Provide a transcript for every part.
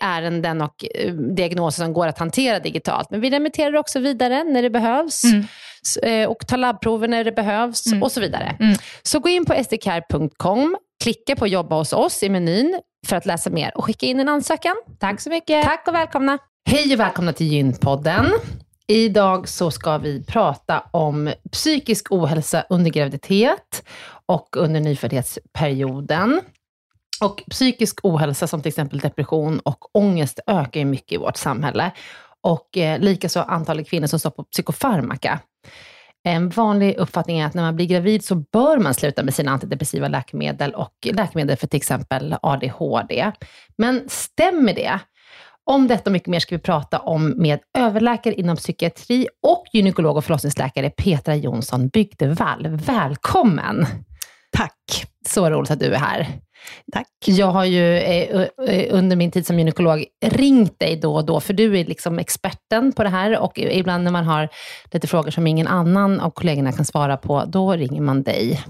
ärenden och eh, diagnoser som går att hantera digitalt. Men vi remitterar också vidare när det behövs mm. Eh, och tar labbprover när det behövs mm. och så vidare. Mm. Så gå in på sdcare.com, klicka på jobba hos oss i menyn för att läsa mer och skicka in en ansökan. Tack så mycket. Tack och välkomna. Hej och välkomna till Gynpodden. Idag så ska vi prata om psykisk ohälsa under graviditet och under nyföddhetsperioden. Och psykisk ohälsa som till exempel depression och ångest ökar ju mycket i vårt samhälle. Och eh, likaså antalet kvinnor som står på psykofarmaka. En vanlig uppfattning är att när man blir gravid så bör man sluta med sina antidepressiva läkemedel och läkemedel för till exempel ADHD. Men stämmer det? Om detta och mycket mer ska vi prata om med överläkare inom psykiatri och gynekolog och förlossningsläkare Petra Jonsson Bygdevall. Välkommen! Tack! Så roligt att du är här. Tack. Jag har ju eh, eh, under min tid som gynekolog ringt dig då och då, för du är liksom experten på det här och ibland när man har lite frågor som ingen annan av kollegorna kan svara på, då ringer man dig.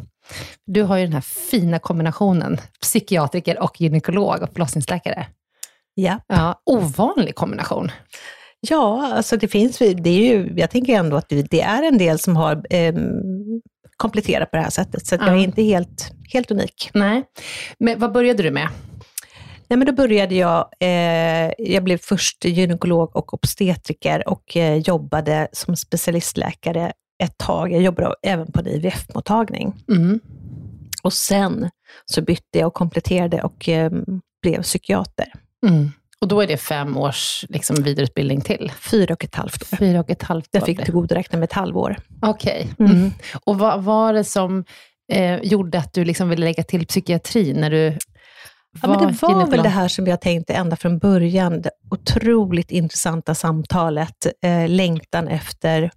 Du har ju den här fina kombinationen, psykiatriker och gynekolog och förlossningsläkare. Ja. ja ovanlig kombination. Ja, alltså det finns, det är ju, jag tänker ändå att det är en del som har eh, kompletterat på det här sättet, så ja. jag är inte helt, helt unik. Nej. Men vad började du med? Nej, men då började jag, eh, jag blev först gynekolog och obstetriker och eh, jobbade som specialistläkare ett tag. Jag jobbade även på en IVF-mottagning. Mm. Och sen så bytte jag och kompletterade och eh, blev psykiater. Mm. Och då är det fem års liksom, vidareutbildning till? Fyra och ett halvt år. Fyra och ett halvt år. Jag fick tillgodoräkna mig ett halvår. Okej. Okay. Mm. Mm. Och vad var det som eh, gjorde att du liksom ville lägga till psykiatri när du Ja, men det var väl det här som jag tänkte ända från början, det otroligt intressanta samtalet, eh, längtan efter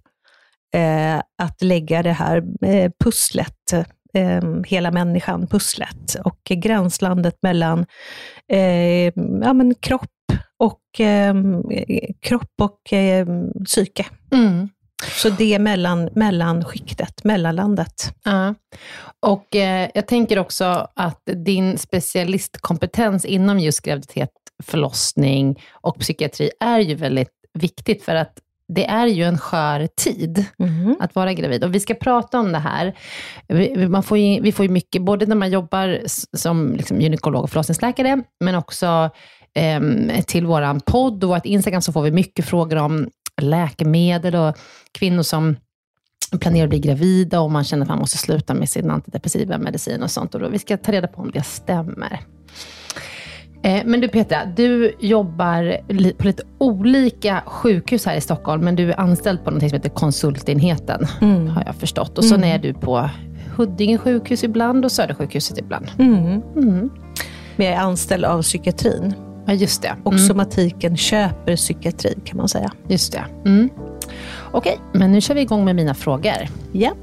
eh, att lägga det här eh, pusslet, eh, hela människan-pusslet och gränslandet mellan eh, ja, men kropp och, eh, kropp och eh, psyke. Mm. Så det är mellan, mellanskiktet, mellanlandet. Ja. Och eh, jag tänker också att din specialistkompetens inom just graviditet, förlossning och psykiatri är ju väldigt viktigt, för att det är ju en skör tid Mm. att vara gravid. Och vi ska prata om det här. Vi, man får ju, vi får ju mycket, både när man jobbar som liksom gynekolog och förlossningsläkare, men också till vår podd och vårt Instagram så får vi mycket frågor om läkemedel och kvinnor som planerar att bli gravida och man känner att man måste sluta med sin antidepressiva medicin och sånt. Och då, vi ska ta reda på om det stämmer. Eh, Men du Petra, du jobbar på lite olika sjukhus här i Stockholm, men du är anställd på något som heter konsultenheten, Mm. har jag förstått. Och så är du på Huddinge sjukhus ibland och Södersjukhuset ibland. Mm. Mm. Men jag är anställd av psykiatrin. Ja, just det. Och Mm. somatiken köper psykiatrin kan man säga. Just det. Mm. Okej, men nu kör vi igång med mina frågor. Japp.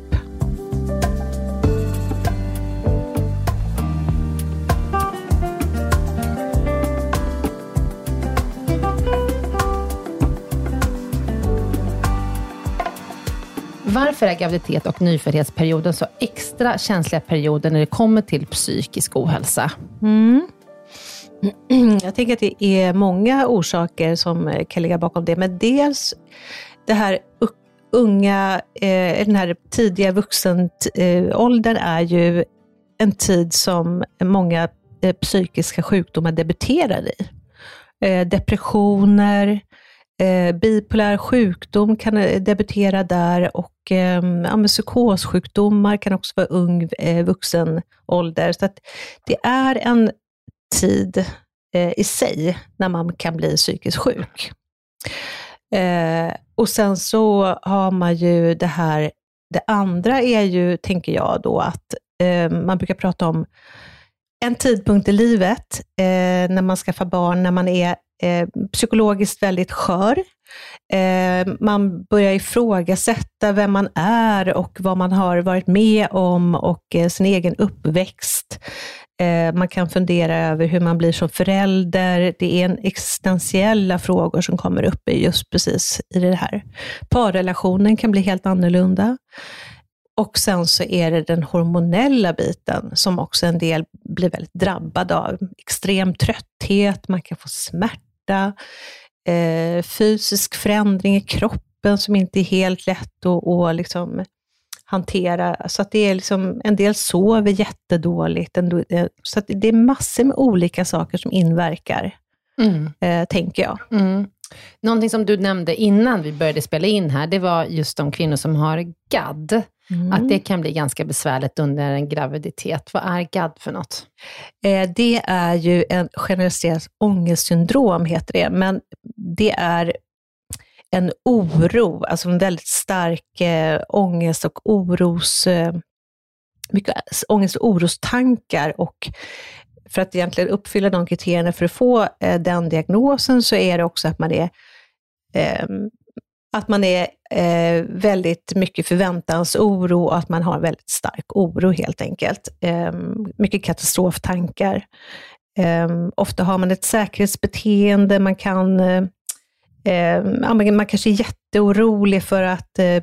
Varför är graviditet och nyföddhetsperioden så extra känsliga perioder när det kommer till psykisk ohälsa? Mm. Jag tänker att det är många orsaker som eh, kan ligga bakom det, men dels det här unga, eh, den här tidiga vuxenåldern eh, är ju en tid som många psykiska sjukdomar debuterar i. Depressioner, bipolär sjukdom kan debutera där och ehm, ja, men psykossjukdomar kan också vara ung vuxen ålder. Så att det är en tid eh, i sig när man kan bli psykiskt sjuk. Eh, och sen så har man ju det här, det andra är ju, tänker jag då, att eh, man brukar prata om en tidpunkt i livet eh, när man skaffar barn, när man är eh, psykologiskt väldigt skör. Eh, man börjar ifrågasätta vem man är och vad man har varit med om och eh, sin egen uppväxt. Eh, man kan fundera över hur man blir som förälder. Det är en existentiella frågor som kommer upp just precis i det här. Parrelationen kan bli helt annorlunda. Och sen så är det den hormonella biten som också en del blir väldigt drabbad av. Extrem trötthet, man kan få smärta, eh, fysisk förändring i kroppen som inte är helt lätt att, att liksom hantera. Så att det är liksom, en del sover jättedåligt. Del- så att det är massor med olika saker som inverkar, eh, tänker jag. Mm. Någonting som du nämnde innan vi började spela in här, det var just de kvinnor som har GAD. Att det kan bli ganska besvärligt under en graviditet. Vad är GAD för något? Eh, Det är ju en generaliserat ångestsyndrom, heter det, men det är en oro, alltså en väldigt stark eh, ångest och oros, eh, mycket ångest och orostankar. Och för att egentligen uppfylla de kriterierna för att få eh, den diagnosen så är det också att man är eh, att man är eh, väldigt mycket förväntansoro och att man har väldigt stark oro helt enkelt. Eh, mycket katastroftankar. Eh, ofta har man ett säkerhetsbeteende, man kan eh, eh, man kanske är jätteorolig för att eh,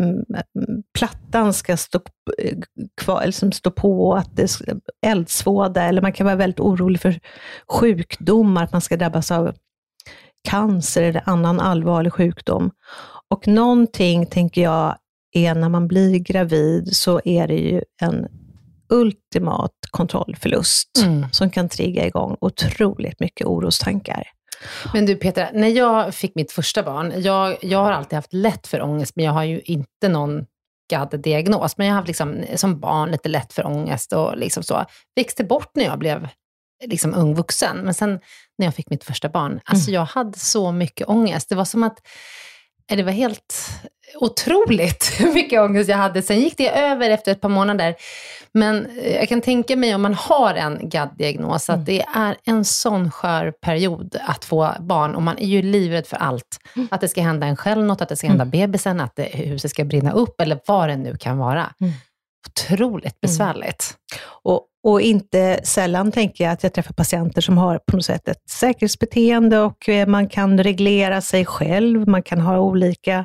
plattan ska stå, eh, kvar, liksom stå på, att det ska eldsvåda, eller man kan vara väldigt orolig för sjukdomar, att man ska drabbas av cancer eller annan allvarlig sjukdom. Och någonting, tänker jag, är när man blir gravid så är det ju en ultimat kontrollförlust Mm. som kan trigga igång otroligt mycket orostankar. Men du Petra, när jag fick mitt första barn, jag, jag har alltid haft lätt för ångest, men jag har ju inte någon GAD-diagnos. Men jag har haft liksom, som barn lite lätt för ångest och liksom så. Växte bort när jag blev liksom ung vuxen. Men sen när jag fick mitt första barn, alltså jag hade så mycket ångest. Det var som att, det var helt otroligt hur mycket ångest jag hade. Sen gick det över efter ett par månader. Men eh, jag kan tänka mig om man har en GAD-diagnos, att mm. det är en sån skör period att få barn. Och man är ju livrädd för allt. Mm. Att det ska hända en själv något, att det ska hända mm. bebisen, att det, huset ska brinna upp, eller vad det nu kan vara. Mm. Otroligt besvärligt. Och, och inte sällan tänker jag att jag träffar patienter som har på något sätt ett säkerhetsbeteende och eh, man kan reglera sig själv, man kan ha olika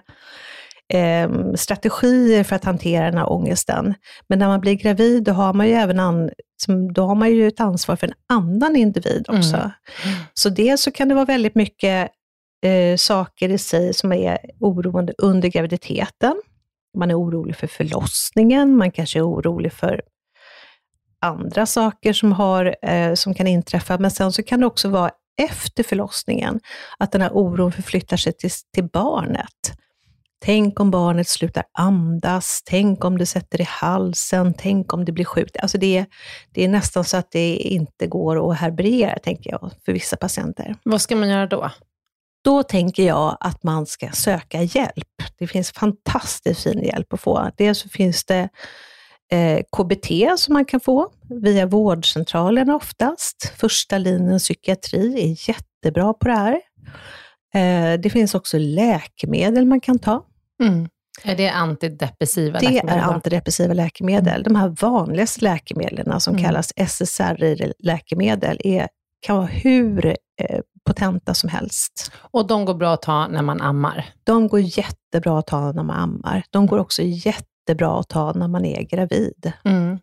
eh, strategier för att hantera den här ångesten. Men när man blir gravid, då har man ju även an, då har man ju ett ansvar för en annan individ också. Mm. Mm. Så dels så kan det vara väldigt mycket eh, saker i sig som är oroande under graviditeten. Man är orolig för förlossningen, man kanske är orolig för andra saker som, har, eh, som kan inträffa, men sen så kan det också vara efter förlossningen, att den här oron förflyttar sig till, till barnet. Tänk om barnet slutar andas, tänk om det sätter i halsen, tänk om det blir sjukt. Alltså det, det är nästan så att det inte går att härbärgera, tänker jag, för vissa patienter. Vad ska man göra då? Då tänker jag att man ska söka hjälp. Det finns fantastiskt fin hjälp att få. Dels så finns det eh, KBT som man kan få via vårdcentralen oftast. Första linjen psykiatri är jättebra på det här. Eh, det finns också läkemedel man kan ta. Mm. Är det antidepressiva det läkemedel? Det är antidepressiva läkemedel. De här vanligaste läkemedlen som mm. kallas SSRI-läkemedel kan vara hur eh, potenta som helst. Och de går bra att ta när man ammar? De går jättebra att ta när man ammar. De går också jättebra att ta när man är gravid. Mm.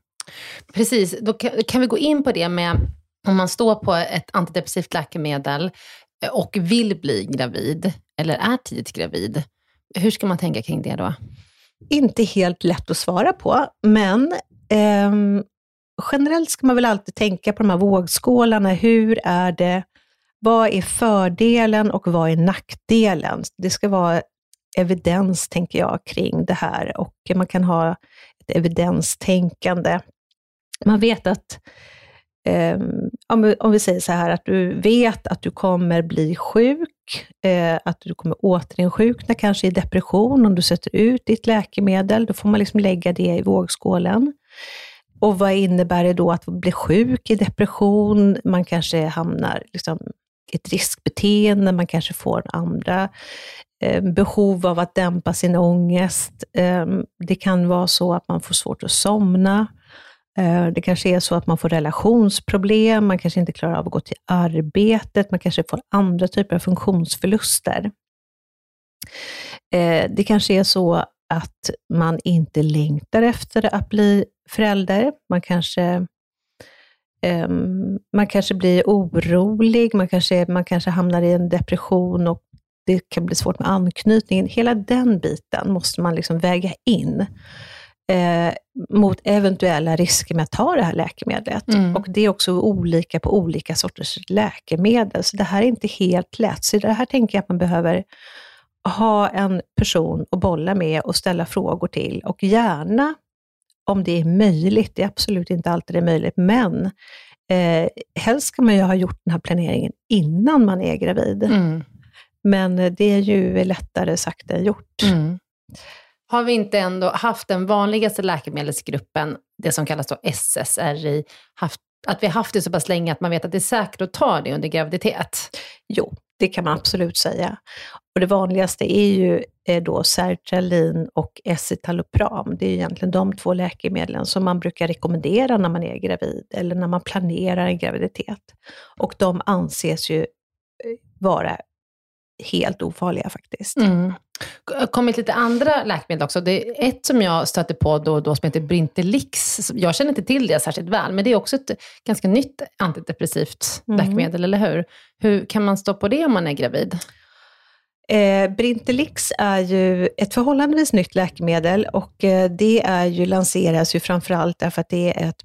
Precis, då kan vi gå in på det med om man står på ett antidepressivt läkemedel och vill bli gravid, eller är tidigt gravid, hur ska man tänka kring det då? Inte helt lätt att svara på, men eh, generellt ska man väl alltid tänka på de här vågskålarna. Hur är det? Vad är fördelen och vad är nackdelen? Det ska vara evidens, tänker jag, kring det här och man kan ha ett evidenstänkande. Man vet att eh, om, vi säger så här att du vet att du kommer bli sjuk, eh, att du kommer återinsjukna, kanske i depression, om du sätter ut ditt läkemedel, då får man liksom lägga det i vågskålen. Och vad innebär det då att bli sjuk i depression? Man kanske hamnar liksom i ett riskbeteende, man kanske får andra eh, behov av att dämpa sin ångest. Eh, det kan vara så att man får svårt att somna. Eh, det kanske är så att man får relationsproblem, man kanske inte klarar av att gå till arbetet, man kanske får andra typer av funktionsförluster. Eh, det kanske är så att man inte längtar efter att bli förälder. Man kanske, ehm, man kanske blir orolig, man kanske, man kanske hamnar i en depression och det kan bli svårt med anknytningen. Hela den biten måste man liksom väga in eh, mot eventuella risker med att ta det här läkemedlet. Mm. Och det är också olika på olika sorters läkemedel, så det här är inte helt lätt. Så det här tänker jag att man behöver ha en person att bolla med och ställa frågor till. Och gärna, om det är möjligt, det är absolut inte alltid det är möjligt, men eh, helst ska man ju ha gjort den här planeringen innan man är gravid. Mm. Men det är ju lättare sagt än gjort. Mm har vi inte ändå haft den vanligaste läkemedelsgruppen, det som kallas då SSRI, haft, att vi har haft det så pass länge att man vet att det är säkert att ta det under graviditet? Jo, det kan man absolut säga. Och det vanligaste är ju eh, då sertralin och escitalopram. Det är egentligen de två läkemedlen som man brukar rekommendera när man är gravid eller när man planerar en graviditet. Och de anses ju eh, vara helt ofarliga faktiskt. Mm kommit lite andra läkemedel också. Det är ett som jag stöter på då och då som heter Brintelix. Jag känner inte till det särskilt väl, men det är också ett ganska nytt antidepressivt mm. läkemedel, eller hur? Hur kan man stå på det om man är gravid? Eh, Brintelix är ju ett förhållandevis nytt läkemedel och eh, det är ju, lanseras ju framförallt därför att det är ett,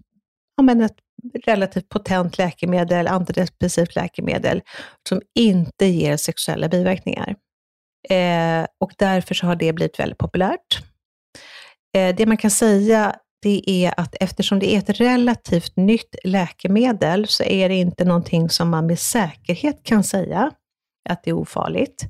ja, men ett relativt potent läkemedel, antidepressivt läkemedel, som inte ger sexuella biverkningar. Eh, och därför så har det blivit väldigt populärt. Eh, det man kan säga det är att eftersom det är ett relativt nytt läkemedel så är det inte någonting som man med säkerhet kan säga att det är ofarligt.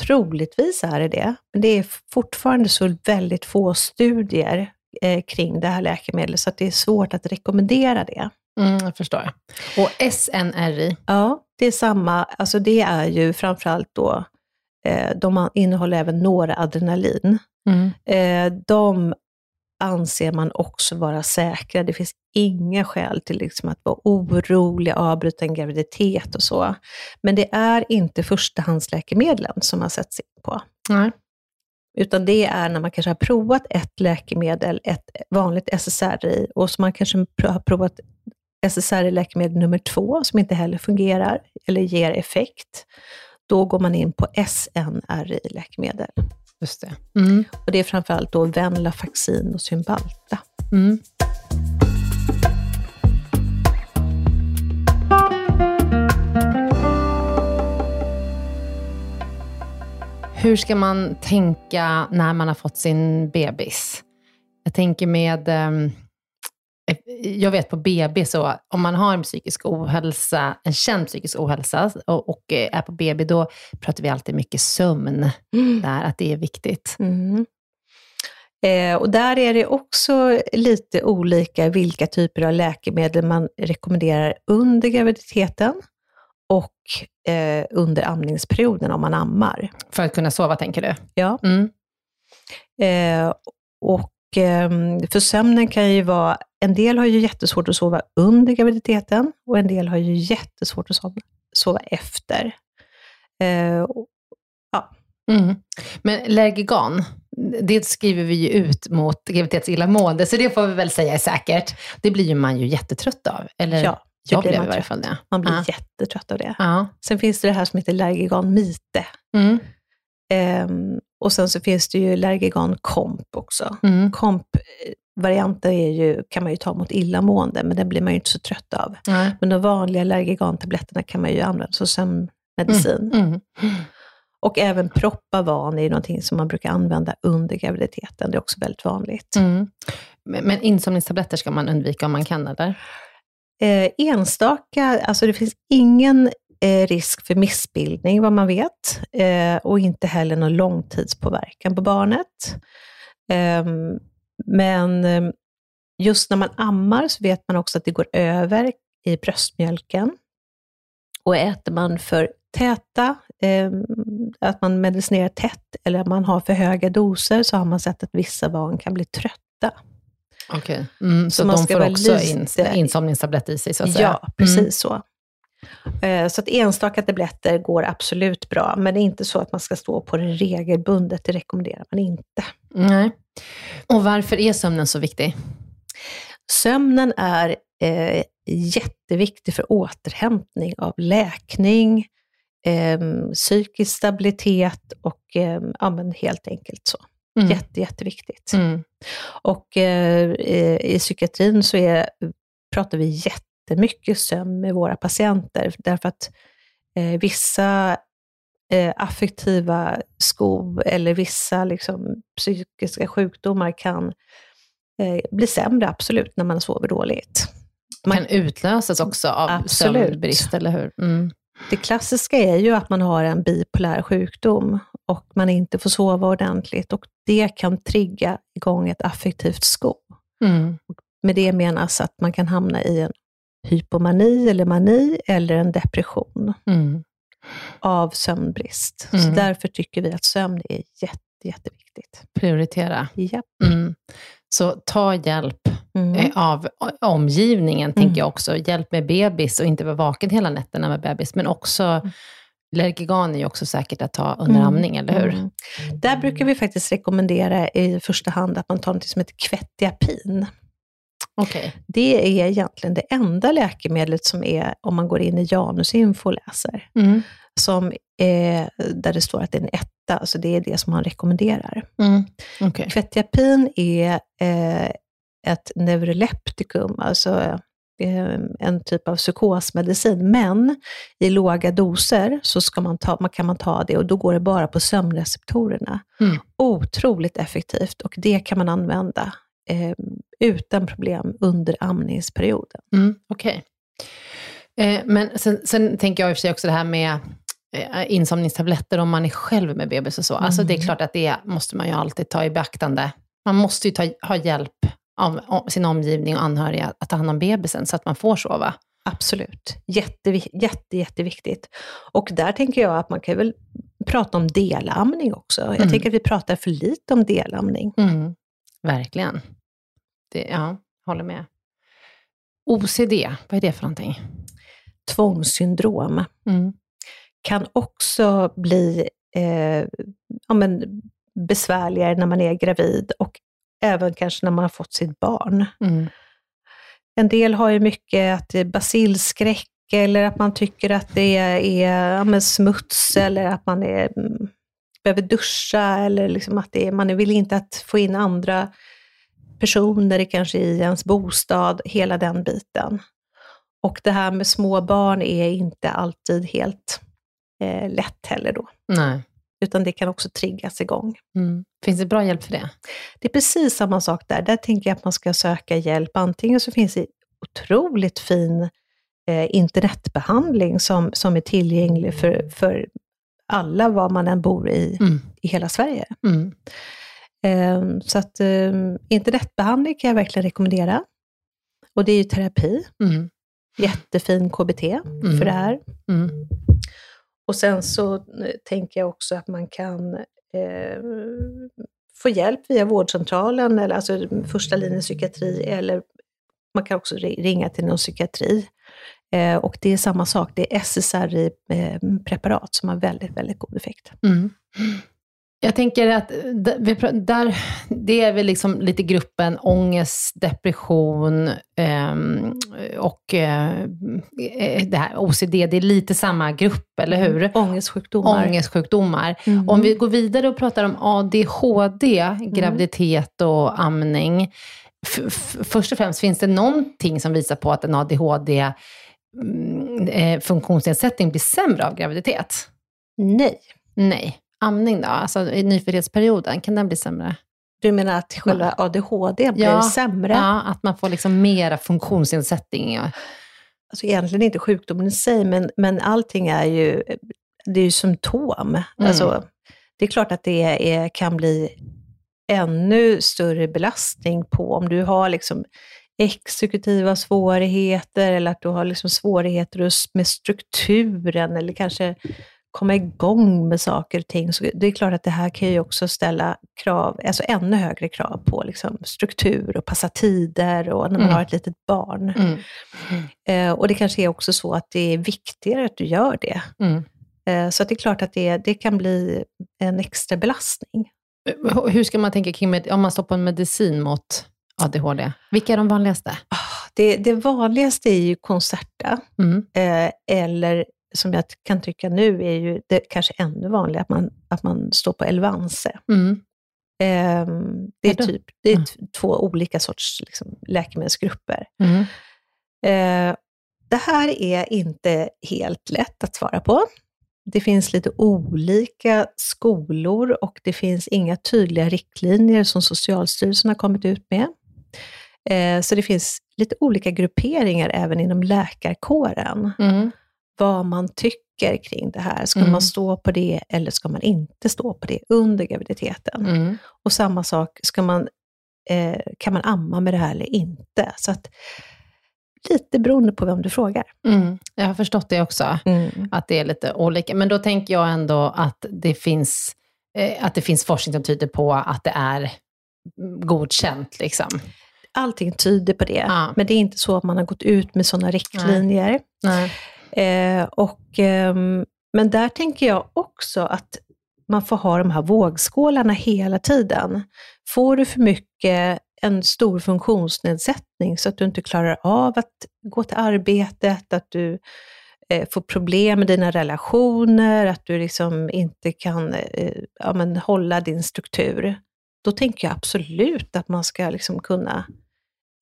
troligtvis är det det, men det är fortfarande så väldigt få studier eh, kring det här läkemedlet, så att det är svårt att rekommendera det. Mm, jag förstår. Och SNRI? Ja, det är samma. Alltså det är ju framförallt då, eh, de innehåller även noradrenalin. Mm. Eh, de anser man också vara säkra. Det finns inga skäl till liksom att vara orolig, avbryta en graviditet och så. Men det är inte förstahandsläkemedlen som man sätts in på. Nej. Utan det är när man kanske har provat ett läkemedel, ett vanligt SSRI, och så man kanske har provat SSRI-läkemedel nummer två, som inte heller fungerar eller ger effekt. Då går man in på SNRI-läkemedel. Just det. Mm. Och det är framförallt då Venlafaxin och Cymbalta. Mm. Hur ska man tänka när man har fått sin bebis? Jag tänker med um, jag vet på BB, så om man har en psykisk ohälsa, en känd psykisk ohälsa och, och är på BB, då pratar vi alltid mycket sömn, Mm. där, att det är viktigt. Mm. Eh, och där är det också lite olika vilka typer av läkemedel man rekommenderar under graviditeten och eh, under amningsperioden om man ammar. För att kunna sova, tänker du? Ja. Mm. Eh, och ehm, för sömnen kan ju vara, en del har ju jättesvårt att sova under graviditeten och en del har ju jättesvårt att sova, sova efter. Eh, och- Mm. Men Lergigan, det skriver vi ju ut mot graviditetsillamående, så det får vi väl säga är säkert. Det blir ju man ju jättetrött av. Eller Ja, jag blev man i varje fall det. man blir Ja. jättetrött av det. Ja. Sen finns det det här som heter Lergigan Mite. Mm. Ehm, och sen så finns det ju Lergigan Comp också. Mm. Comp-varianten är ju, kan man ju ta mot illamående, men den blir man ju inte så trött av. Nej. Men de vanliga Lergigan-tabletterna kan man ju använda som sömnmedicin. Mm. Och även Propavan är ju någonting som man brukar använda under graviditeten. Det är också väldigt vanligt. Mm. Men, men insomningstabletter ska man undvika om man kan, eller? Eh, enstaka, alltså det finns ingen eh, risk för missbildning vad man vet eh, och inte heller någon långtidspåverkan på barnet. Ehm, men ehm, just när man ammar så vet man också att det går över i bröstmjölken. Och äter man för täta, eh, att man medicinerar tätt eller att man har för höga doser så har man sett att vissa barn kan bli trötta. Okej. Mm, så Så man de ska får också lite- ins- insomningstabletter i sig, så att säga? Ja, precis Mm. så. Eh, Så att enstaka tabletter går absolut bra, men det är inte så att man ska stå på det regelbundet. Det rekommenderar man inte. Nej. Och varför är sömnen så viktig? Sömnen är eh, jätteviktig för återhämtning av läkning, eh, psykisk stabilitet och eh, ja, helt enkelt så. Mm. Jätte, jätteviktigt. Mm. Och eh, i i psykiatrin så är, pratar vi jättemycket sömn med våra patienter, därför att eh, vissa eh, affektiva skov eller vissa liksom, psykiska sjukdomar kan eh, bli sämre, absolut, när man sover dåligt. Man, Kan utlösas också av Absolut. sömnbrist, eller hur? Mm. det klassiska är ju att man har en bipolär sjukdom och man inte får sova ordentligt och det kan trigga igång ett affektivt skov. Mm. Med det menas att man kan hamna i en hypomani eller mani eller en depression Mm. av sömnbrist. Mm. Så därför tycker vi att sömn är jätte, jätteviktigt. Prioritera. Japp. Mm. Så ta hjälp Mm. eh, av omgivningen, Mm. tänker jag också. Hjälp med bebis och inte vara vaken hela nätterna med bebis. Men också, Lergigan är ju också säkert att ta under Mm. amning, eller hur? Mm. Där brukar vi faktiskt rekommendera i första hand att man tar något som heter kvettiapin. Okej. Det är egentligen det enda läkemedlet som är, om man går in i Janusinfo och läser, Mm. som är, där det står att det är en etta, så det är det som man rekommenderar. Mm. Okej. Kvettiapin är eh, ett neuroleptikum, alltså en typ av psykosmedicin, men i låga doser så ska man ta, man, kan man ta det och då går det bara på sömnreceptorerna. Mm. Otroligt effektivt och det kan man använda eh, utan problem under amningsperioden. Mm. Okej. Eh, men sen, sen tänker jag i och för sig också det här med eh, insomningstabletter om man är själv med bebis och så. Alltså det är klart att det måste man ju alltid ta i beaktande. Man måste ju ta, ha hjälp av, av sin omgivning och anhöriga att ta hand om bebisen så att man får sova. Absolut. Jätte, jätte, jätteviktigt. Och där tänker jag att man kan väl prata om delamning också. Jag Mm. tänker att vi pratar för lite om delamning. Verkligen. Det, ja, håller med. OCD, vad är det för någonting? Tvångssyndrom kan också bli eh, ja, men besvärligare när man är gravid och även kanske när man har fått sitt barn. Mm. En del har ju mycket att det är basilskräck eller att man tycker att det är, är smuts eller att man är, mm, behöver duscha eller liksom att är, man vill inte att få in andra personer kanske i ens bostad, hela den biten. Och det här med små barn är inte alltid helt eh, lätt heller då, Nej. Utan det kan också triggas igång. Mm. Finns det bra hjälp för det? Det är precis samma sak där. Där tänker jag att man ska söka hjälp. Antingen så finns det otroligt fin eh, internetbehandling som, som är tillgänglig för, för alla var man än bor i, Mm. i hela Sverige. Mm. Eh, så att eh, internetbehandling kan jag verkligen rekommendera. Och det är ju terapi. Mm. Jättefin KBT Mm. för det här. Och sen så eh, tänker jag också att man kan eh, få hjälp via vårdcentralen, eller alltså första linjens psykiatri, eller man kan också ringa till någon psykiatri. Eh, och det är samma sak, det är SSRI-preparat eh, som har väldigt, väldigt god effekt. Mm. Jag tänker att där, det är väl liksom lite gruppen ångest, depression ehm, och eh, det här OCD. Det är lite samma grupp, eller hur? Ångestsjukdomar. Ångestsjukdomar. Mm. Om vi går vidare och pratar om ADHD, graviditet och amning. Först och främst, finns det någonting som visar på att en ADHD mm, eh, blir sämre av graviditet? Nej. Nej. Amning då? Alltså i nyföddhetsperioden, kan den bli sämre? Du menar att själva ADHD blir Ja. sämre? Ja, att man får liksom mera funktionsnedsättning. Alltså egentligen inte sjukdomen i sig, men, men allting är ju, det är ju symptom. Mm. Alltså, det är klart att det är, kan bli ännu större belastning på om du har liksom exekutiva svårigheter eller att du har liksom svårigheter med strukturen eller kanske komma igång med saker och ting. Så det är klart att det här kan ju också ställa krav, alltså ännu högre krav på liksom struktur och passa tider och när man Mm. har ett litet barn. Mm. Eh, och det kanske är också så att det är viktigare att du gör det. Mm. Eh, så det är klart att det, det kan bli en extra belastning. H- Hur ska man tänka kring om man på en medicin mot ADHD? Vilka är de vanligaste? Ah, Det, det vanligaste är ju Concerta, Mm. eh, eller som jag kan tycka nu är ju det kanske ännu vanligare att man, att man står på Elvanse. Mm. Eh, det är, typ, det är t- två olika sorts liksom, läkemedelsgrupper. Mm. Eh, det här är inte helt lätt att svara på. Det finns lite olika skolor och det finns inga tydliga riktlinjer som Socialstyrelsen har kommit ut med. Eh, så det finns lite olika grupperingar även inom läkarkåren. Mm. Vad man tycker kring det här. Ska Mm. man stå på det eller ska man inte stå på det under graviditeten? Mm. Och samma sak, ska man, eh, kan man amma med det här eller inte? Så att, lite beroende på vem du frågar. Mm. Jag har förstått det också, att det är lite olika. Men då tänker jag ändå att det finns, eh, att det finns forskning som tyder på att det är mm, godkänt. Liksom. Allting tyder på det, Ja. men det är inte så att man har gått ut med sådana riktlinjer. Nej. Eh, och, eh, men där tänker jag också att man får ha de här vågskålarna hela tiden. Får du för mycket en stor funktionsnedsättning så att du inte klarar av att gå till arbetet, att du eh, får problem med dina relationer, att du liksom inte kan eh, ja, men hålla din struktur, då tänker jag absolut att man ska liksom kunna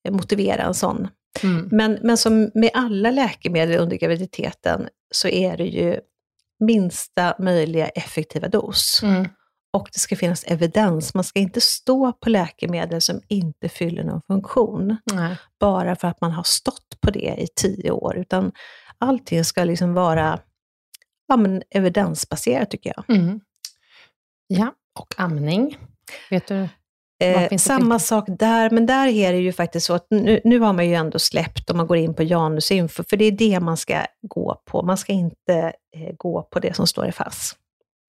motivera en sån Mm. men, men som med alla läkemedel under graviditeten så är det ju minsta möjliga effektiva dos. Mm. Och det ska finnas evidens. Man ska inte stå på läkemedel som inte fyller någon funktion, Nej. bara för att man har stått på det i tio år, utan allting ska liksom vara ja, men evidensbaserat tycker jag. Mm. Ja, och amning. Vet du? Eh, samma sak där, men där är det ju faktiskt så att nu, nu har man ju ändå släppt om man går in på Janusinfo, för det är det man ska gå på. Man ska inte eh, gå på det som står i FASS.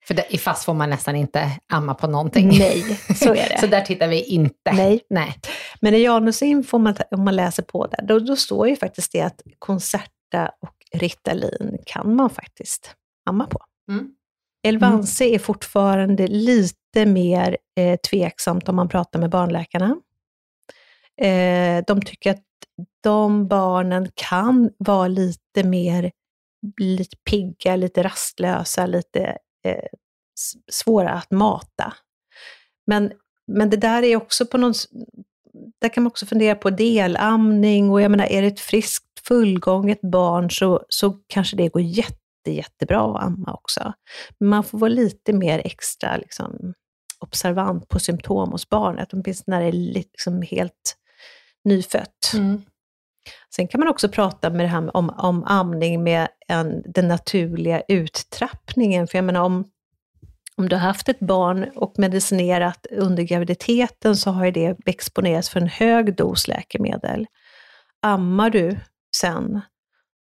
För det, i fast får man nästan inte amma på någonting. Nej, så är det. så där tittar vi inte. Nej. Nej. Men i Janusinfo, om man, om man läser på där, då, då står ju faktiskt det att Concerta och Ritalin kan man faktiskt amma på. Mm. Elvanse är fortfarande lite mer eh, tveksamt om man pratar med barnläkarna. Eh, de tycker att de barnen kan vara lite mer lite pigga, lite rastlösa, lite eh, svåra att mata. Men, men det där är också på någon... Där kan man också fundera på delamning och jag menar, är det ett friskt, fullgånget barn så, så kanske det går jätte, jättebra att amma också. Men man får vara lite mer extra liksom, observant på symptom hos barnet, åtminstone när det är liksom helt nyfött. Mm. Sen kan man också prata med det här om, om amning med en, den naturliga uttrappningen. För jag menar om, om du har haft ett barn och medicinerat under graviditeten så har ju det exponerats för en hög dos läkemedel. Ammar du sen,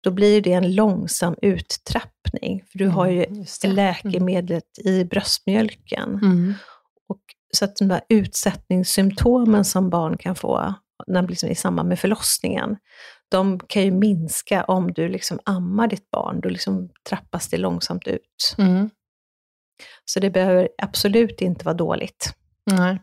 då blir det en långsam uttrappning. För du har ju Mm, just det. läkemedlet i bröstmjölken. Mm. Och, så att de där utsättningssymptomen som barn kan få när, liksom, i samband med förlossningen, de kan ju minska om du liksom ammar ditt barn. Då liksom trappas det långsamt ut. Mm. Så det behöver absolut inte vara dåligt. Nej.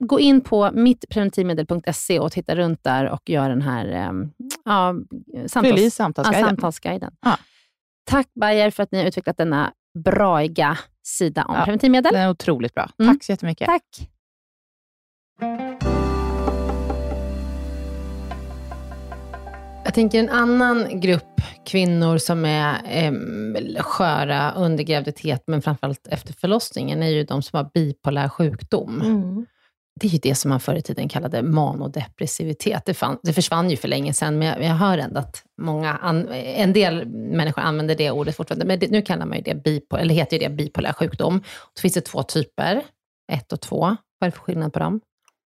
gå in på mittpreventivmedel.se och titta runt där och gör den här eh, ja, i samtals, ja, samtalsguiden. samtalsguiden. Ja. Tack Bayer för att ni har utvecklat denna braiga sida om Ja, preventivmedel. Det är otroligt bra. Mm. Tack så jättemycket. Tack. Jag tänker en annan grupp kvinnor som är eh, sköra under graviditet, men framförallt efter förlossningen, är ju de som har bipolär sjukdom. Mm. Det är ju det som man förr i tiden kallade manodepressivitet. Det, fann, det försvann ju för länge sedan, men jag, jag hör ändå att många an, en del människor använder det ordet fortfarande. Men det, nu kallar man ju det, bipo, eller heter ju det bipolär sjukdom. Då finns det två typer, ett och två. Vad är det för skillnad på dem?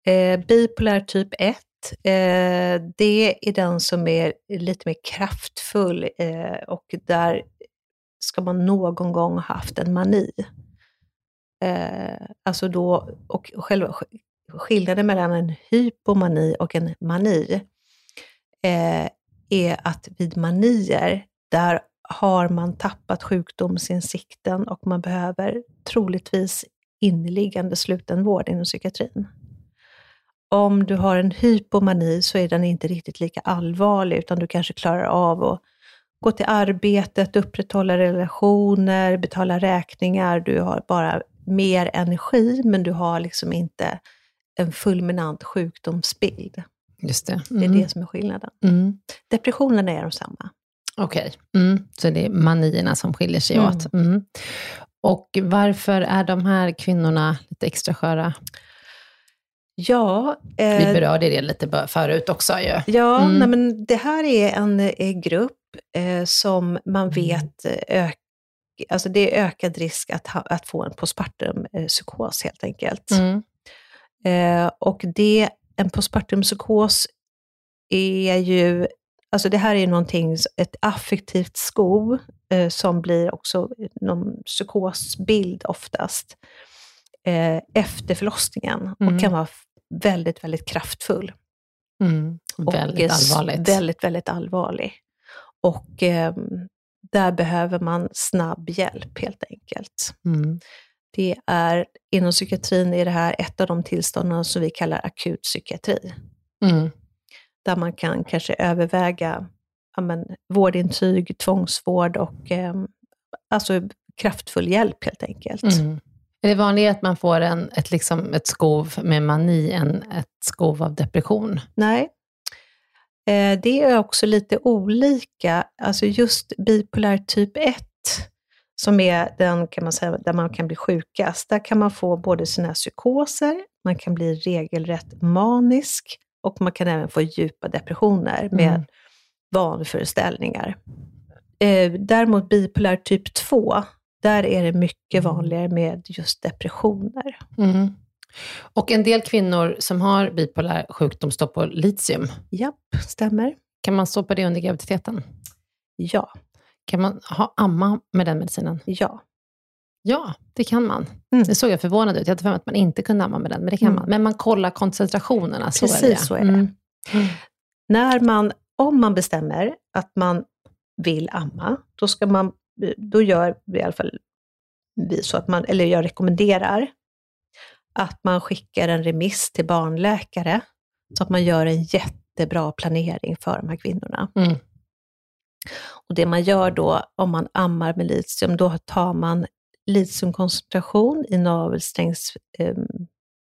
Eh, bipolär typ 1, eh, det är den som är lite mer kraftfull eh, och där ska man någon gång ha haft en mani. Eh, alltså då, och själva skillnaden mellan en hypomani och en mani eh, är att vid manier, där har man tappat sjukdomsinsikten och man behöver troligtvis inneliggande slutenvård inom psykiatrin. Om du har en hypomani så är den inte riktigt lika allvarlig, utan du kanske klarar av att gå till arbetet, upprätthålla relationer, betala räkningar. Du har bara mer energi, men du har liksom inte en fulminant sjukdomsbild. Just det. Det är Mm. det som är skillnaden. Mm. Depressionerna är de samma. Okej, mm. så det är manierna som skiljer sig Mm. åt. Mm. Och varför är de här kvinnorna lite extra sköra? Ja, Vi eh, berörde det lite förut också ju. Ja, Mm. nej, men det här är en eh, grupp eh, som man vet eh, ök, alltså det är ökad risk att, ha, att få en postpartum eh, psykos helt enkelt. Mm. Eh, och det, en postpartum psykos är ju, alltså det här är ju någonting, ett affektivt sko eh, som blir också någon psykosbild oftast eh, efter förlossningen Mm. och kan vara väldigt, väldigt kraftfull. Mm. Och Väldigt allvarligt. Väldigt, väldigt allvarlig. Och eh, där behöver man snabb hjälp helt enkelt. Mm. Det är, inom psykiatrin är det här ett av de tillstånden som vi kallar akut psykiatri. Mm. Där man kan kanske överväga ja, men, vårdintyg, tvångsvård och eh, alltså kraftfull hjälp helt enkelt. Mm. Är det vanligare att man får en, ett, liksom, ett skov med mani än ett skov av depression? Nej. Eh, det är också lite olika. Alltså just bipolär typ 1, som är den kan man säga, där man kan bli sjukast, där kan man få både sina psykoser, man kan bli regelrätt manisk och man kan även få djupa depressioner med Mm. vanföreställningar. Eh, däremot bipolär typ 2, där är det mycket vanligare med just depressioner. Mm. Och en del kvinnor som har bipolär sjukdom står på litium. Japp, stämmer. Kan man stå på det under graviditeten? Ja, Kan man ha amma med den medicinen? ja. Ja, det kan man. Mm. Det såg jag förvånad ut. Jag hade för mig att man inte kunde amma med den, men det kan Mm. man. Men man kollar koncentrationerna, så är det. Precis så är det. Mm. när man, om man bestämmer att man vill amma, då, ska man, då gör vi i alla fall vi så att man, eller jag rekommenderar, att man skickar en remiss till barnläkare, så att man gör en jättebra planering för de här kvinnorna. Mm. Och det man gör då, om man ammar med litium, då tar man litiumkoncentration i navelsträngs, eh,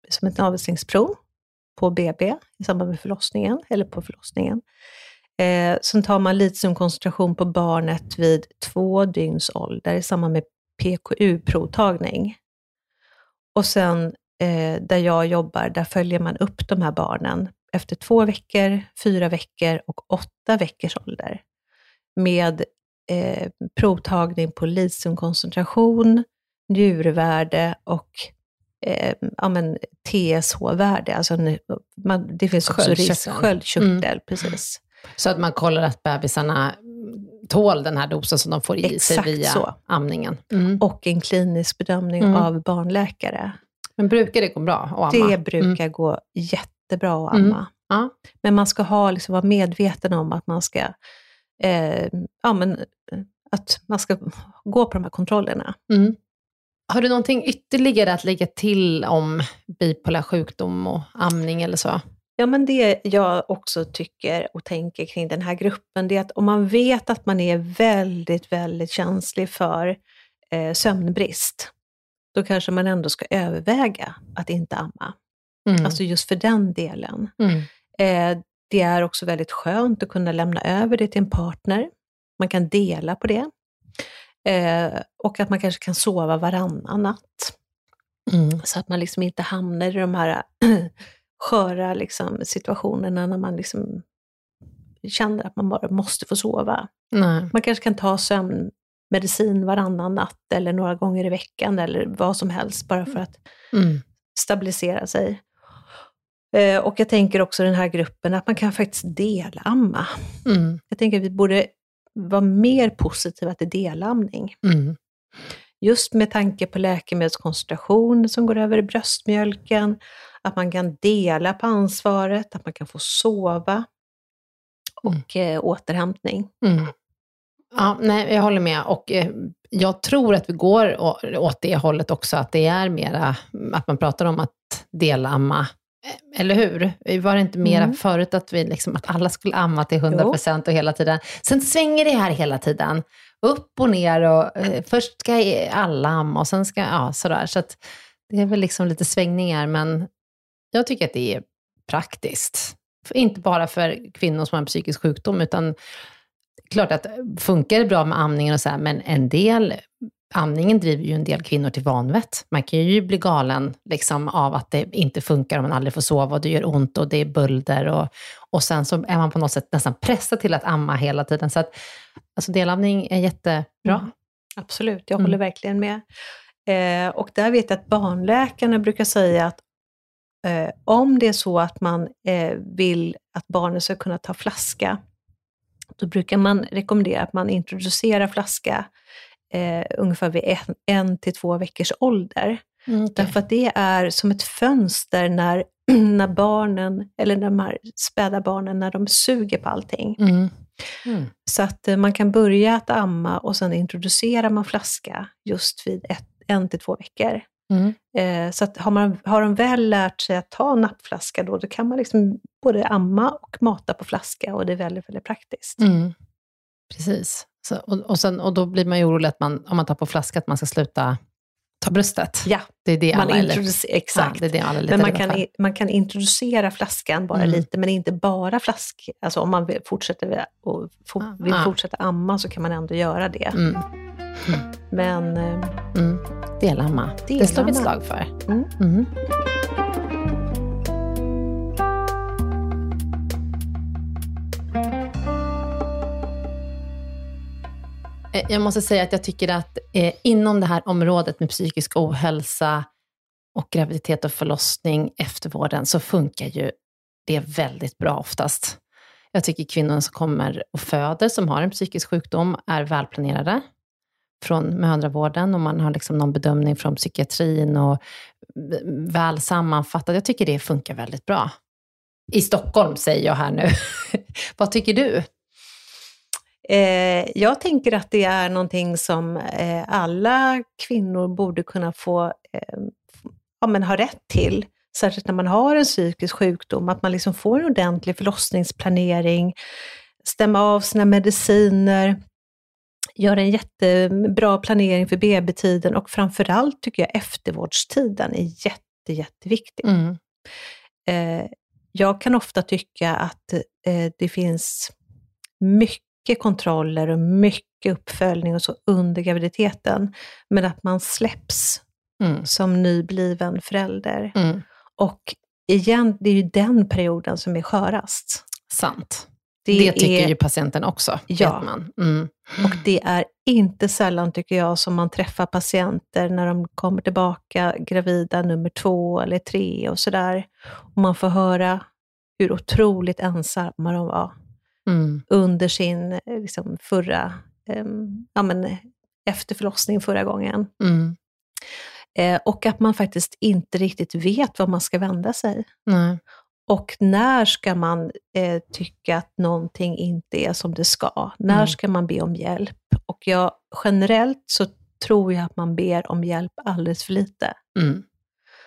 som ett navelsträngsprov på BB i samband med förlossningen, eller på förlossningen. Eh, sen tar man litiumkoncentration på barnet vid två dygns ålder i samband med PKU-provtagning. Och sen eh, där jag jobbar, där följer man upp de här barnen efter två veckor, fyra veckor och åtta veckors ålder med eh, provtagning på litiumkoncentration, njurvärde och eh, ja, men TSH-värde. Alltså, man, det finns också risk, Sköldkörteln. sköldkörtel, Mm. precis. Så att man kollar att bebisarna tål den här dosen som de får i sig Exakt via så. amningen. Mm. Och en klinisk bedömning Mm. av barnläkare. Men brukar det gå bra att amma? Det brukar Mm. gå jättebra att Mm. amma. Ja. Men man ska ha, liksom, vara medveten om att man ska, eh, ja, men, att man ska gå på de här kontrollerna. Mm. Har du någonting ytterligare att lägga till om bipolär sjukdom och amning eller så? Ja, men det jag också tycker och tänker kring den här gruppen, det är att om man vet att man är väldigt, väldigt känslig för eh, sömnbrist, då kanske man ändå ska överväga att inte amma. Mm. Alltså just för den delen. mm. Eh, det är också väldigt skönt att kunna lämna över det till en partner. Man kan dela på det. Eh, och att man kanske kan sova varannan natt. Mm. Så att man liksom inte hamnar i de här sköra liksom, situationerna när man liksom känner att man bara måste få sova. Nej. Man kanske kan ta sömnmedicin varannan natt eller några gånger i veckan eller vad som helst bara för att Mm. stabilisera sig. Eh, Och jag tänker också den här gruppen att man kan faktiskt delamma. Mm. Jag tänker att vi borde vara mer positiva till delamning. Mm. Just med tanke på läkemedelskoncentration som går över i bröstmjölken, att man kan dela på ansvaret, att man kan få sova och eh, återhämtning. Mm. Ja, nej, jag håller med. Och eh, jag tror att vi går åt det hållet också, att det är mera, att man pratar om att delamma. Eh, Eller hur? Var det inte mera Mm. förut att, vi liksom, att alla skulle amma till 100% och hela tiden? Sen svänger det här hela tiden. Upp och ner och eh, först ska alla amma och sen ska, ja sådär. Så att det är väl liksom lite svängningar, men jag tycker att det är praktiskt. Inte bara för kvinnor som har en psykisk sjukdom, utan klart att funkar det bra med amningen och så här, men en del, amningen driver ju en del kvinnor till vanvett. Man kan ju bli galen liksom, av att det inte funkar om man aldrig får sova och det gör ont och det är bölder och, och sen så är man på något sätt nästan pressad till att amma hela tiden. Så att alltså, delamning är jättebra. Mm. Absolut, jag Mm. håller verkligen med. Eh, och där vet jag att barnläkarna brukar säga att eh, om det är så att man eh, vill att barnet ska kunna ta flaska, då brukar man rekommendera att man introducerar flaska eh, ungefär vid en, en till två veckors ålder. Mm, okej. Därför att det är som ett fönster när, när barnen, eller de här späda barnen, när de suger på allting. Mm. Mm. Så att eh, man kan börja att amma och sen introducerar man flaska just vid ett, en till två veckor. Mm. Eh, så att har, man, har de väl lärt sig att ta nappflaska då, då kan man liksom både amma och mata på flaska och det är väldigt, väldigt praktiskt. Mm. Precis. Så, och, och, sen, och då blir man ju orolig att man, om man tar på flaska, att man ska sluta ta bröstet. Ja, Det är det man alla är lite- introducerar, exakt. Ja, det är det alla är men man kan, i- man kan introducera flaskan bara Mm. lite, men inte bara flask. Alltså om man vill fortsätta, vid- och for, vill Ah. fortsätta amma så kan man ändå göra det. Mm. Men eh, Mm. Delamma. Det slår vi ett Delamma. slag för. Eh, jag måste säga att jag tycker att eh, inom det här området med psykisk ohälsa och graviditet och förlossning, eftervården, så funkar ju det väldigt bra oftast. Jag tycker kvinnor som kommer och föder, som har en psykisk sjukdom, är välplanerade från mödravården och man har liksom någon bedömning från psykiatrin och väl sammanfattat. Jag tycker det funkar väldigt bra. I Stockholm säger jag här nu. Vad tycker du? Eh, jag tänker att det är någonting som eh, alla kvinnor borde kunna få eh, ja, men ha rätt till. Särskilt när man har en psykisk sjukdom, att man liksom får en ordentlig förlossningsplanering, stämma av sina mediciner, göra en jättebra planering för BB-tiden och framförallt tycker jag eftervårdstiden är jätte, jätteviktig. Mm. Eh, jag kan ofta tycka att eh, det finns mycket kontroller och mycket uppföljning och så under graviditeten, men att man släpps Mm. som nybliven förälder. Mm. Och igen, det är ju den perioden som är skörast. Sant. Det, tycker är, ju patienten också, Ja. vet man. Mm. Och det är inte sällan, tycker jag, som man träffar patienter när de kommer tillbaka gravida nummer två eller tre och sådär. Och man får höra hur otroligt ensamma de var Mm. under sin eh, liksom, förra, em, ja men efter förlossningen förra gången. Mm. Eh, och att man faktiskt inte riktigt vet var man ska vända sig. Nej. Och när ska man eh, tycka att någonting inte är som det ska? När Mm. ska man be om hjälp? Och jag, generellt så tror jag att man ber om hjälp alldeles för lite. Mm.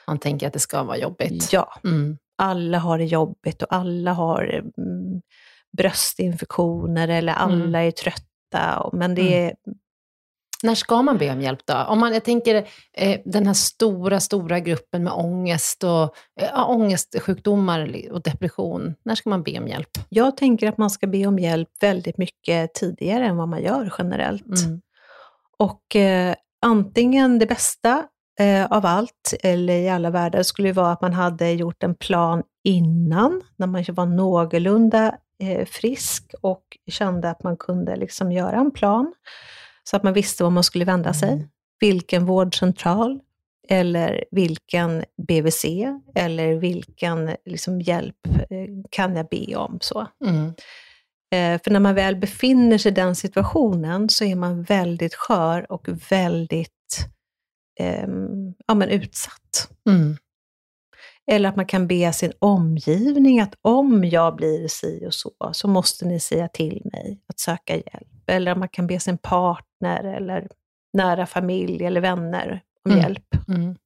Man tänker att det ska vara jobbigt. Ja, Mm. alla har det jobbigt och alla har mm, bröstinfektioner eller alla Mm. är trötta. Men det är, När ska man be om hjälp då? Om man, jag tänker eh, den här stora, stora gruppen med ångest och eh, ångestsjukdomar och depression. När ska man be om hjälp? jag tänker att man ska be om hjälp väldigt mycket tidigare än vad man gör generellt. Mm. Och eh, antingen det bästa eh, av allt, eller i alla världar, skulle ju vara att man hade gjort en plan innan, när man var någorlunda frisk och kände att man kunde liksom göra en plan, så att man visste var man skulle vända sig. Mm. Vilken vårdcentral, eller vilken BVC, eller vilken liksom, hjälp eh, kan jag be om. så. Mm. Eh, För när man väl befinner sig i den situationen så är man väldigt skör och väldigt ehm, ja, men utsatt. Mm. Eller att man kan be sin omgivning att om jag blir si och så, så måste ni säga till mig att söka hjälp. Eller att man kan be sin partner eller nära familj eller vänner om Mm. hjälp. Mm.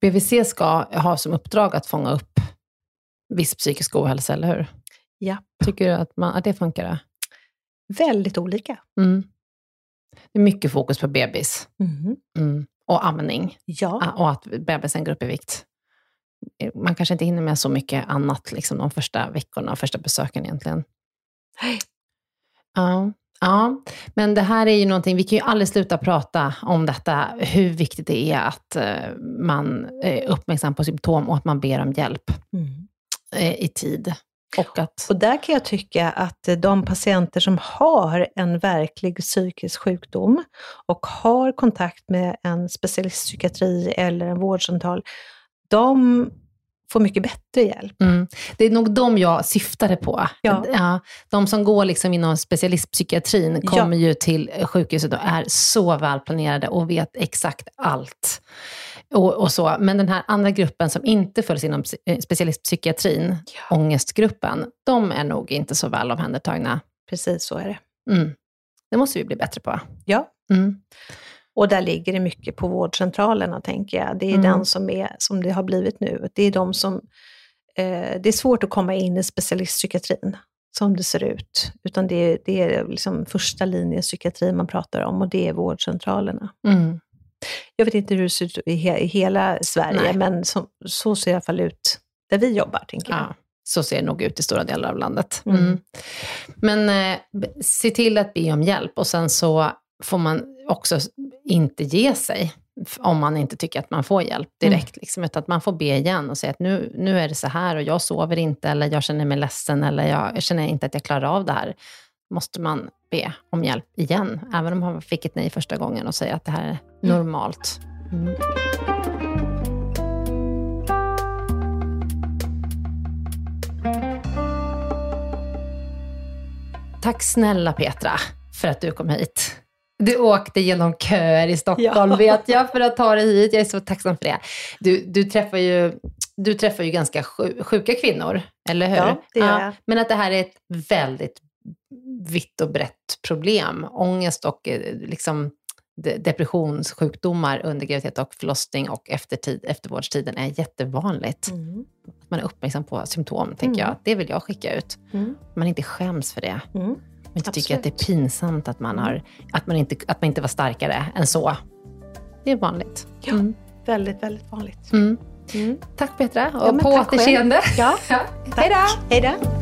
BVC ska ha som uppdrag att fånga upp viss psykisk ohälsa, eller hur? Ja. Tycker du att, man, att det funkar? Väldigt olika. Mm. Det är mycket fokus på bebis Mhm. mm. och amning Ja. Ah, och att bebisen går upp i vikt. Man kanske inte hinner med så mycket annat liksom, de första veckorna och första besöken egentligen. Nej. Ja, ja, men det här är ju någonting, vi kan ju aldrig sluta prata om detta, hur viktigt det är att eh, man är uppmärksam på symptom och att man ber om hjälp Mm. eh, i tid. Och att, Och där kan jag tycka att eh, de patienter som har en verklig psykisk sjukdom och har kontakt med en specialistpsykiatri eller en vårdcentral, de får mycket bättre hjälp. mm, det är nog de jag syftade på. Ja. de som går liksom inom specialistpsykiatrin Ja. kommer ju till sjukhuset och är så välplanerade och vet exakt allt. Och, och så. Men den här andra gruppen som inte följs inom eh, specialistpsykiatrin, ångestgruppen, de är nog inte så väl omhändertagna. Precis så är det. Mm. Det måste vi bli bättre på. Ja. Mm. Och där ligger det mycket på vårdcentralerna, tänker jag. Det är Mm. den som, är, som det har blivit nu. Det är de som... Eh, det är svårt att komma in i specialistpsykiatrin, som det ser ut. Utan det det är liksom första linjens psykiatri man pratar om och det är vårdcentralerna. Mm. Jag vet inte hur det ser ut i, he, i hela Sverige, Nej. men så, så ser det i alla fall ut där vi jobbar, tänker jag. Ja, så ser det nog ut i stora delar av landet. Mm. Mm. Men eh, se till att be om hjälp och sen så får man också inte ge sig om man inte tycker att man får hjälp direkt. Liksom, utan att man får be igen och säga att nu, nu är det så här och jag sover inte eller jag känner mig ledsen eller jag, jag känner inte att jag klarar av det här. Måste man be om hjälp igen, även om man fick ett nej första gången och säga att det här är normalt. Mm. Tack snälla Petra för att du kom hit. Du åkte genom köer i Stockholm Ja. vet jag för att ta dig hit. Jag är så tacksam för det. Du, du, träffar, ju, du träffar ju ganska sju- sjuka kvinnor, eller hur? Ja, det gör jag. Men att det här är ett väldigt vitt och brett problem. Ångest och eh, liksom de- depressionssjukdomar under graviditet och förlossning och eftertid, eftervårdstiden är jättevanligt. Mm. Att man är uppmärksam på symptom, tänker Mm. jag. Det vill jag skicka ut. Mm. Man inte skäms för det. Mm. Man inte tycker att det är Absolut. pinsamt att man, har, att, man inte, att man inte var starkare än så. Det är vanligt. Ja. Mm. Väldigt, väldigt vanligt. Mm. Mm. Tack Petra, och Ja, men på återseende. Ja, Ja. Hej då!